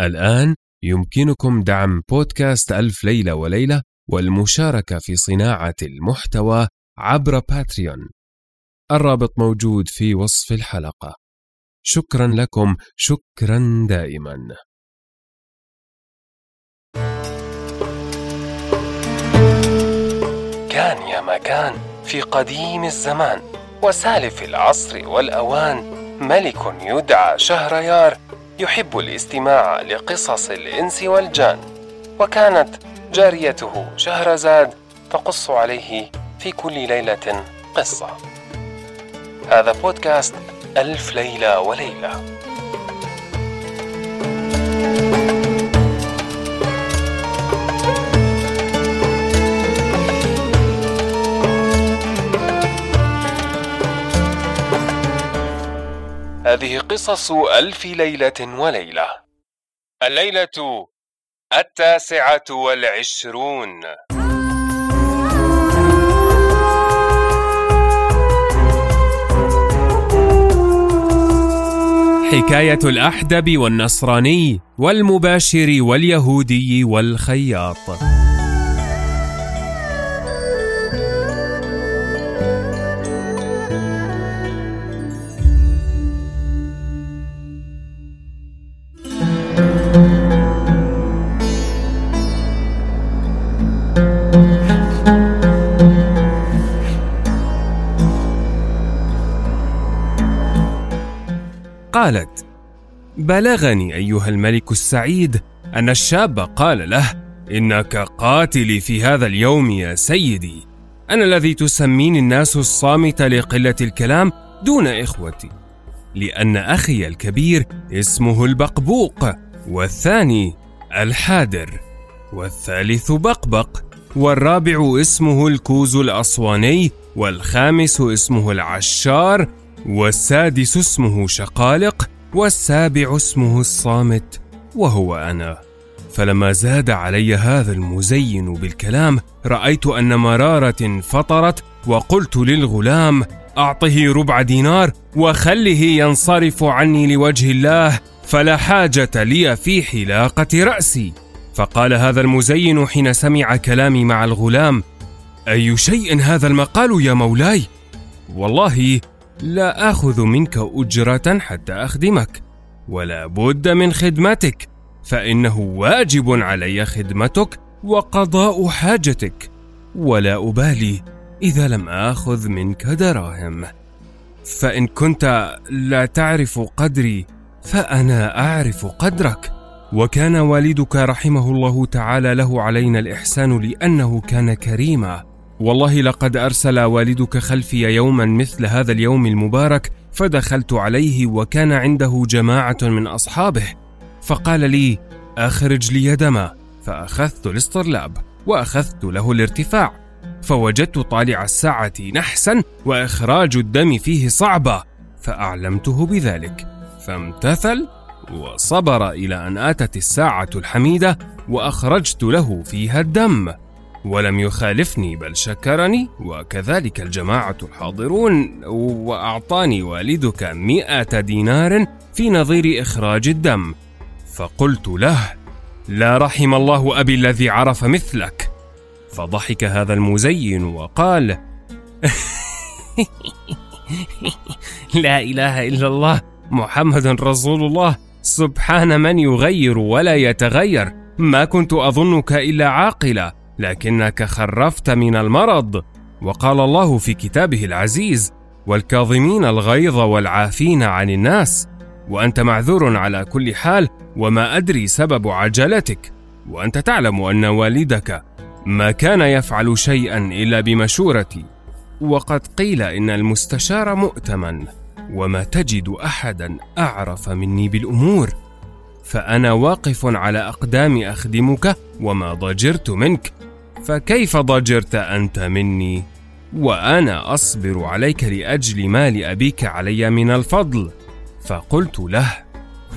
الآن يمكنكم دعم بودكاست ألف ليلة وليلة والمشاركة في صناعة المحتوى عبر باتريون. الرابط موجود في وصف الحلقة. شكرا لكم شكرا دائما. كان يا مكان في قديم الزمان وسالف العصر والأوان ملك يدعى شهريار يحب الاستماع لقصص الإنس والجان وكانت جاريته شهرزاد تقص عليه في كل ليلة قصة. هذا بودكاست ألف ليلة وليلة. هذه قصص ألف ليلة وليلة. الليلة التاسعة والعشرون. حكاية الأحدب والنصراني والمباشر واليهودي والخياط. قالت بلغني أيها الملك السعيد أن الشاب قال له إنك قاتلي في هذا اليوم يا سيدي. أنا الذي تسميني الناس الصامت لقلة الكلام دون إخوتي لأن أخي الكبير اسمه البقبوق والثاني الحادر والثالث بقبق والرابع اسمه الكوز الاسواني والخامس اسمه العشار والسادس اسمه شقالق والسابع اسمه الصامت وهو أنا. فلما زاد علي هذا المزين بالكلام رأيت أن مرارة فطرت وقلت للغلام أعطه ربع دينار وخله ينصرف عني لوجه الله فلا حاجة لي في حلاقة رأسي. فقال هذا المزين حين سمع كلامي مع الغلام أي شيء هذا المقال يا مولاي؟ والله لا آخذ منك أجرة حتى أخدمك ولا بد من خدمتك فإنه واجب علي خدمتك وقضاء حاجتك ولا أبالي إذا لم آخذ منك دراهم. فإن كنت لا تعرف قدري فأنا أعرف قدرك. وكان والدك رحمه الله تعالى له علينا الإحسان لأنه كان كريما. والله لقد أرسل والدك خلفي يوما مثل هذا اليوم المبارك فدخلت عليه وكان عنده جماعة من أصحابه. فقال لي أخرج لي دما. فأخذت الاصطرلاب وأخذت له الارتفاع فوجدت طالع الساعة نحسا وإخراج الدم فيه صعبة فأعلمته بذلك. فامتثل وصبر إلى أن آتت الساعة الحميدة وأخرجت له فيها الدم. ولم يخالفني بل شكرني. وكذلك الجماعة الحاضرون وأعطاني والدك مئة دينار في نظير إخراج الدم. فقلت له لا رحم الله أبي الذي عرف مثلك. فضحك هذا المزين وقال لا إله إلا الله محمد رسول الله. سبحان من يغير ولا يتغير. ما كنت أظنك إلا عاقلا لكنك خرفت من المرض. وقال الله في كتابه العزيز والكاظمين الغيظ والعافين عن الناس وأنت معذور على كل حال وما أدري سبب عجلتك. وأنت تعلم أن والدك ما كان يفعل شيئا إلا بمشورتي. وقد قيل إن المستشار مؤتمن وما تجد احدا أعرف مني بالأمور. فأنا واقف على أقدام أخدمك وما ضجرت منك. فكيف ضجرت أنت مني؟ وأنا أصبر عليك لأجل ما لابيك علي من الفضل. فقلت له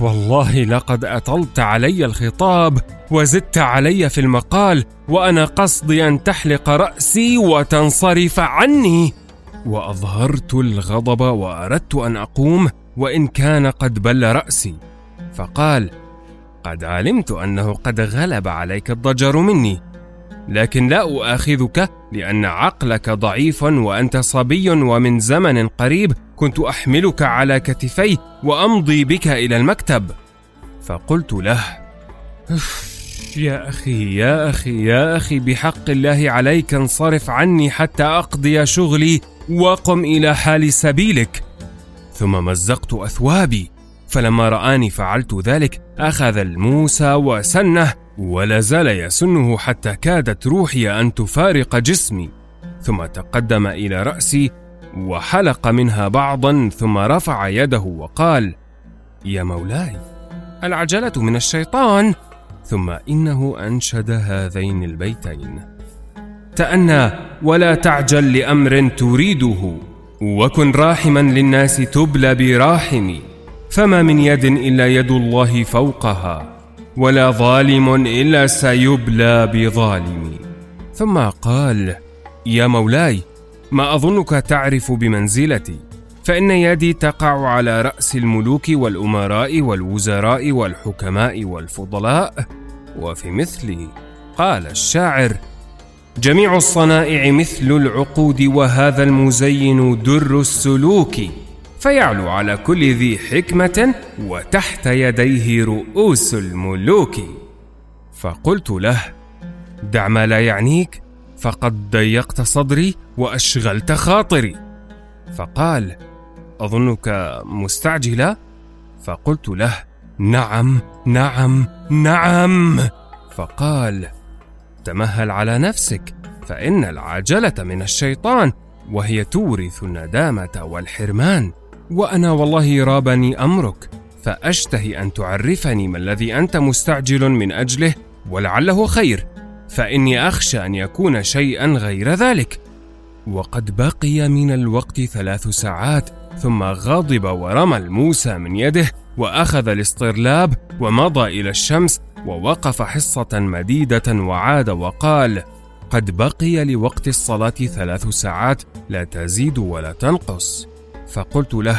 والله لقد أطلت علي الخطاب وزدت علي في المقال وأنا قصدي أن تحلق رأسي وتنصرف عني. وأظهرت الغضب وأردت أن أقوم وإن كان قد بل رأسي. فقال قد علمت أنه قد غلب عليك الضجر مني. لكن لا أؤاخذك لأن عقلك ضعيف وأنت صبي ومن زمن قريب كنت أحملك على كتفي وأمضي بك إلى المكتب. فقلت له يا أخي يا أخي يا أخي بحق الله عليك انصرف عني حتى أقضي شغلي وقم إلى حال سبيلك. ثم مزقت أثوابي فلما رآني فعلت ذلك أخذ الموسى وسنه ولا زال يسنه حتى كادت روحي أن تفارق جسمي ثم تقدم إلى رأسي وحلق منها بعضا ثم رفع يده وقال يا مولاي العجلة من الشيطان. ثم إنه أنشد هذين البيتين. تأنى ولا تعجل لأمر تريده وكن راحما للناس تبلى براحمي فما من يد إلا يد الله فوقها. ولا ظالم إلا سيبلى بظالم ثم قال يا مولاي ما أظنك تعرف بمنزلتي. فإن يدي تقع على رأس الملوك والأمراء والوزراء والحكماء والفضلاء وفي مثلي. قال الشاعر جميع الصنائع مثل العقود وهذا المزين در السلوك. فيعلو على كل ذي حكمة وتحت يديه رؤوس الملوك. فقلت له دع ما لا يعنيك فقد ضيقت صدري وأشغلت خاطري. فقال أظنك مستعجلا فقلت له نعم نعم نعم. فقال تمهل على نفسك فإن العجلة من الشيطان وهي تورث الندامة والحرمان. وأنا والله رابني أمرك فأشتهي أن تعرفني ما الذي أنت مستعجل من أجله ولعله خير فإني أخشى أن يكون شيئا غير ذلك. وقد بقي من الوقت ثلاث ساعات ثم غضب ورمى الموسى من يده وأخذ الاصطرلاب ومضى إلى الشمس ووقف حصة مديدة وعاد وقال قد بقي لوقت الصلاة ثلاث ساعات لا تزيد ولا تنقص. فقلت له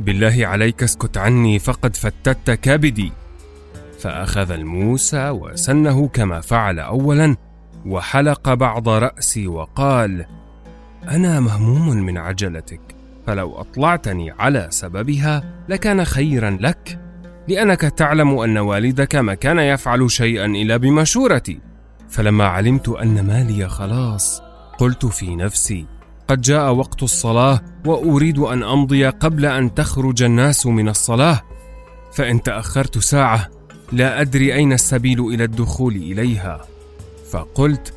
بالله عليك اسكت عني فقد فتت كبدي. فأخذ الموسى وسنه كما فعل اولا وحلق بعض رأسي وقال أنا مهموم من عجلتك فلو أطلعتني على سببها لكان خيرا لك لأنك تعلم أن والدك ما كان يفعل شيئا إلا بمشورتي. فلما علمت أن مالي خلاص قلت في نفسي قد جاء وقت الصلاة وأريد أن أمضي قبل أن تخرج الناس من الصلاة. فإن تأخرت ساعة لا أدري أين السبيل إلى الدخول إليها. فقلت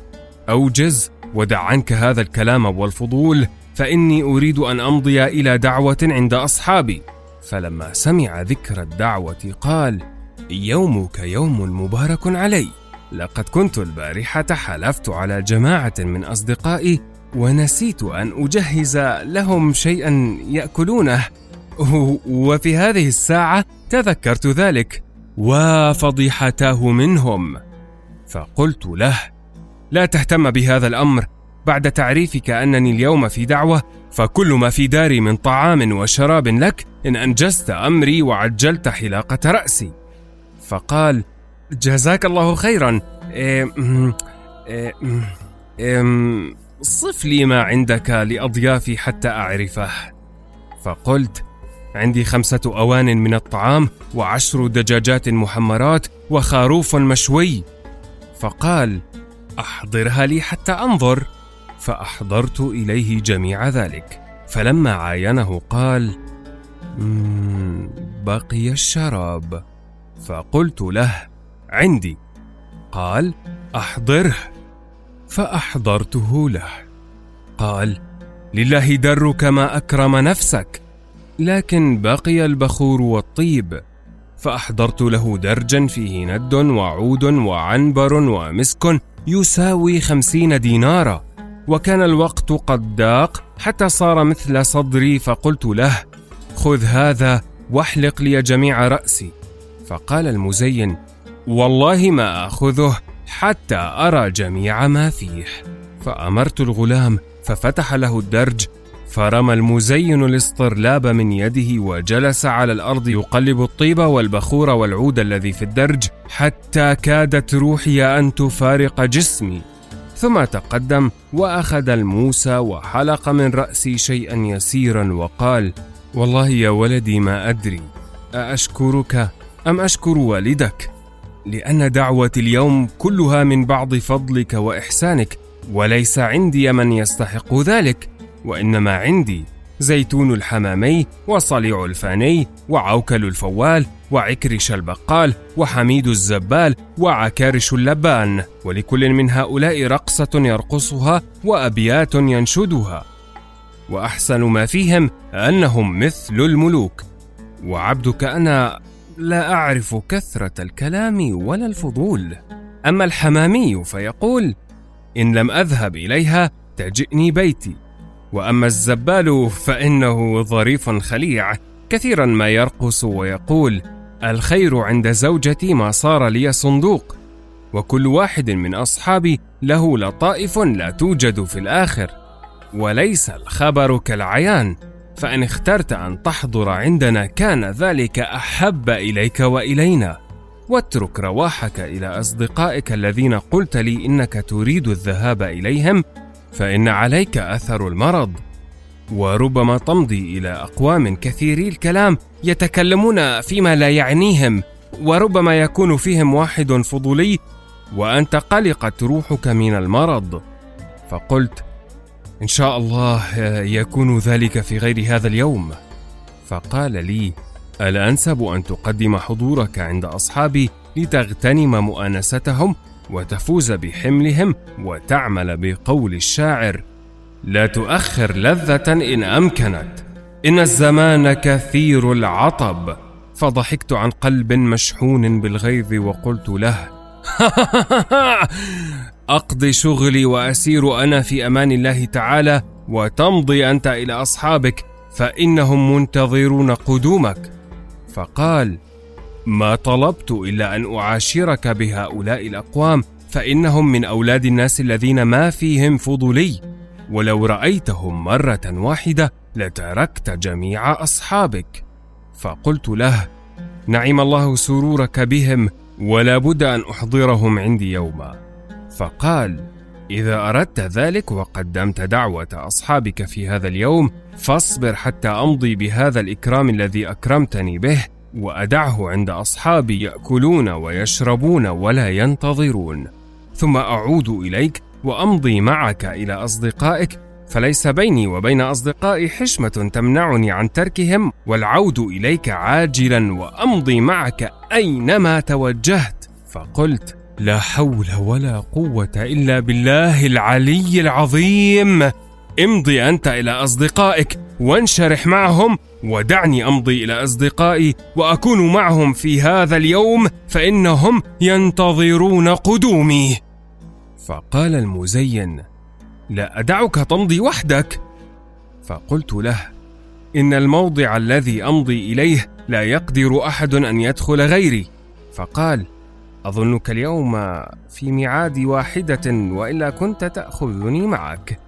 أوجز ودع عنك هذا الكلام والفضول فإني أريد أن أمضي إلى دعوة عند أصحابي. فلما سمع ذكر الدعوة قال يومك يوم مبارك علي. لقد كنت البارحة حلفت على جماعة من أصدقائي ونسيت أن أجهز لهم شيئا يأكلونه. وفي هذه الساعة تذكرت ذلك وفضيحتاه منهم. فقلت له لا تهتم بهذا الأمر. بعد تعريفك أنني اليوم في دعوة فكل ما في داري من طعام وشراب لك إن أنجزت أمري وعجلت حلاقة رأسي. فقال جزاك الله خيرا. إيه إيه إيه صف لي ما عندك لأضيافي حتى أعرفه. فقلت عندي خمسة أوان من الطعام وعشر دجاجات محمرات وخروف مشوي. فقال أحضرها لي حتى أنظر. فأحضرت إليه جميع ذلك. فلما عاينه قال بقي الشراب. فقلت له عندي. قال أحضره. فأحضرته له. قال لله درك ما أكرم نفسك لكن بقي البخور والطيب. فأحضرت له درجا فيه ند وعود وعنبر ومسك يساوي خمسين دينارا. وكان الوقت قد ضاق حتى صار مثل صدري فقلت له خذ هذا واحلق لي جميع رأسي. فقال المزين والله ما أخذه حتى أرى جميع ما فيه. فأمرت الغلام ففتح له الدرج فرمى المزين الاسطرلاب من يده وجلس على الأرض يقلب الطيب والبخور والعود الذي في الدرج حتى كادت روحي أن تفارق جسمي. ثم تقدم وأخذ الموسى وحلق من رأسي شيئا يسيرا وقال والله يا ولدي ما أدري أأشكرك أم أشكر والدك؟ لأن دعوتي اليوم كلها من بعض فضلك وإحسانك وليس عندي من يستحق ذلك وإنما عندي زيتون الحمامي وصليع الفاني وعوكل الفوال وعكرش البقال وحميد الزبال وعكارش اللبان ولكل من هؤلاء رقصة يرقصها وأبيات ينشدها. وأحسن ما فيهم أنهم مثل الملوك. وعبدك أنا لا أعرف كثرة الكلام ولا الفضول. أما الحمامي فيقول إن لم أذهب إليها تجئني بيتي. وأما الزبال فإنه ظريف خليع كثيرا ما يرقص ويقول الخير عند زوجتي ما صار لي صندوق. وكل واحد من أصحابي له لطائف لا توجد في الآخر. وليس الخبر كالعيان. فإن اخترت أن تحضر عندنا كان ذلك أحب إليك وإلينا. واترك رواحك إلى أصدقائك الذين قلت لي إنك تريد الذهاب إليهم فإن عليك أثر المرض. وربما تمضي إلى أقوام كثيري الكلام يتكلمون فيما لا يعنيهم وربما يكون فيهم واحد فضولي وأنت قلقت روحك من المرض. فقلت إن شاء الله يكون ذلك في غير هذا اليوم. فقال لي الانسب أن تقدم حضورك عند أصحابي لتغتنم مؤانستهم وتفوز بحملهم وتعمل بقول الشاعر لا تؤخر لذة إن أمكنت. إن الزمان كثير العطب. فضحكت عن قلب مشحون بالغيظ وقلت له اقضي شغلي وأسير أنا في أمان الله تعالى وتمضي أنت إلى أصحابك فإنهم منتظرون قدومك. فقال ما طلبت إلا أن أعاشرك بهؤلاء الأقوام فإنهم من أولاد الناس الذين ما فيهم فضولي ولو رأيتهم مرة واحدة لتركت جميع أصحابك. فقلت له نعم الله سرورك بهم ولا بد أن أحضرهم عندي يوما. فقال إذا أردت ذلك وقدمت دعوة أصحابك في هذا اليوم فاصبر حتى أمضي بهذا الإكرام الذي أكرمتني به وأدعه عند أصحابي يأكلون ويشربون ولا ينتظرون. ثم أعود إليك وأمضي معك إلى أصدقائك فليس بيني وبين أصدقائي حشمة تمنعني عن تركهم والعود إليك عاجلا وأمضي معك أينما توجهت. فقلت لا حول ولا قوة إلا بالله العلي العظيم. امضي أنت إلى أصدقائك وانشرح معهم ودعني أمضي إلى أصدقائي وأكون معهم في هذا اليوم فإنهم ينتظرون قدومي. فقال المزين لا أدعك تمضي وحدك. فقلت له إن الموضع الذي أمضي إليه لا يقدر أحد أن يدخل غيري. فقال أظنك اليوم في ميعاد واحدة وإلا كنت تأخذني معك.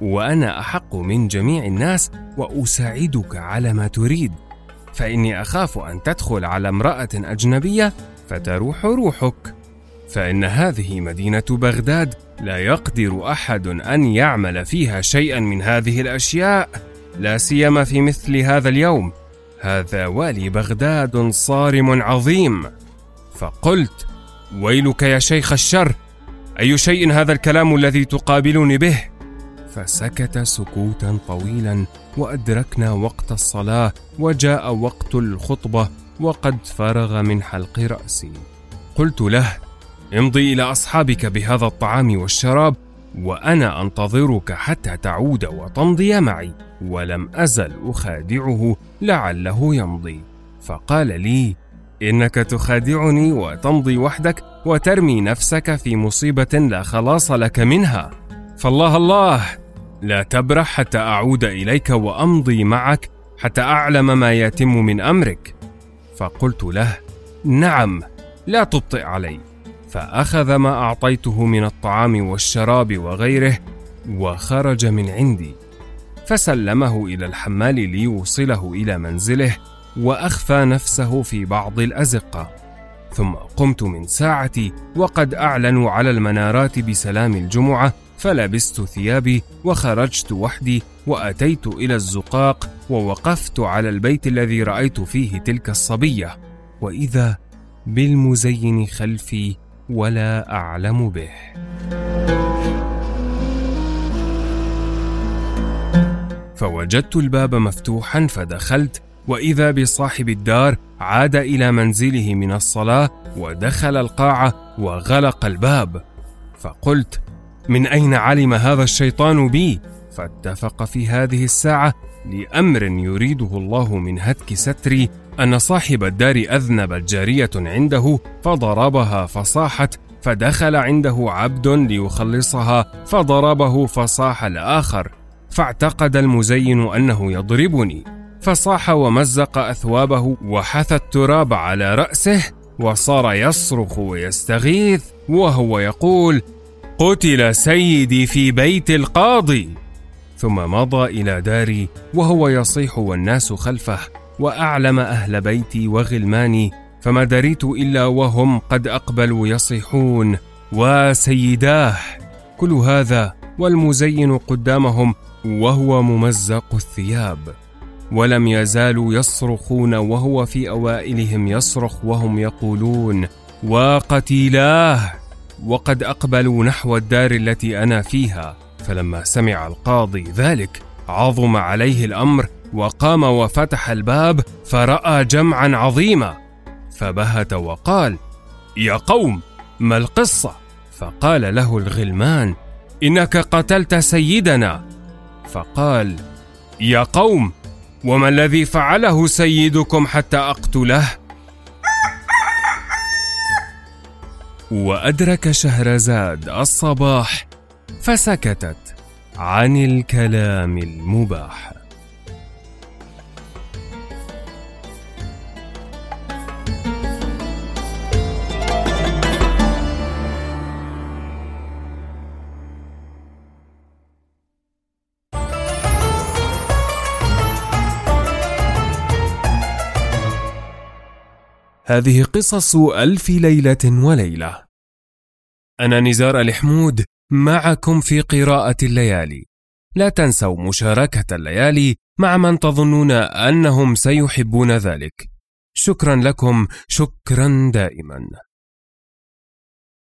وأنا أحق من جميع الناس وأساعدك على ما تريد. فإني أخاف أن تدخل على امرأة أجنبية فتروح روحك. فإن هذه مدينة بغداد لا يقدر أحد أن يعمل فيها شيئا من هذه الأشياء. لا سيما في مثل هذا اليوم. هذا والي بغداد صارم عظيم. فقلت ويلك يا شيخ الشر أي شيء هذا الكلام الذي تقابلني به؟ فسكت سكوتا طويلا وأدركنا وقت الصلاة وجاء وقت الخطبة وقد فرغ من حلق رأسي. قلت له امضي إلى أصحابك بهذا الطعام والشراب وأنا أنتظرك حتى تعود وتمضي معي ولم أزل أخادعه لعله يمضي. فقال لي إنك تخادعني وتمضي وحدك وترمي نفسك في مصيبة لا خلاص لك منها. فالله الله لا تبرح حتى أعود إليك وأمضي معك حتى أعلم ما يتم من أمرك. فقلت له نعم لا تبطئ علي. فأخذ ما أعطيته من الطعام والشراب وغيره وخرج من عندي. فسلمه إلى الحمال ليوصله إلى منزله وأخفى نفسه في بعض الأزقة. ثم قمت من ساعتي وقد أعلنوا على المنارات بسلام الجمعة فلبست ثيابي وخرجت وحدي وأتيت إلى الزقاق ووقفت على البيت الذي رأيت فيه تلك الصبية. وإذا بالمزين خلفي ولا أعلم به. فوجدت الباب مفتوحا فدخلت وإذا بصاحب الدار عاد إلى منزله من الصلاة ودخل القاعة وغلق الباب. فقلت من أين علم هذا الشيطان بي؟ فاتفق في هذه الساعة لأمر يريده الله من هتك ستري أن صاحب الدار اذنبت جارية عنده فضربها فصاحت فدخل عنده عبد ليخلصها فضربه فصاح الآخر. فاعتقد المزين أنه يضربني. فصاح ومزق أثوابه وحث التراب على رأسه وصار يصرخ ويستغيث وهو يقول قتل سيدي في بيت القاضي. ثم مضى إلى داري وهو يصيح والناس خلفه وأعلم أهل بيتي وغلماني فما دريت إلا وهم قد أقبلوا يصيحون وسيداه كل هذا والمزين قدامهم وهو ممزق الثياب. ولم يزالوا يصرخون وهو في أوائلهم يصرخ وهم يقولون وقتيلاه وقد أقبلوا نحو الدار التي أنا فيها. فلما سمع القاضي ذلك عظم عليه الأمر وقام وفتح الباب فرأى جمعا عظيما. فبهت وقال يا قوم ما القصة؟ فقال له الغلمان إنك قتلت سيدنا. فقال يا قوم وما الذي فعله سيدكم حتى أقتله؟ وأدرك شهرزاد الصباح فسكتت عن الكلام المباح. هذه قصص ألف ليلة وليلة. أنا نزار الحمود معكم في قراءة الليالي. لا تنسوا مشاركة الليالي مع من تظنون أنهم سيحبون ذلك. شكرا لكم، شكرا دائما.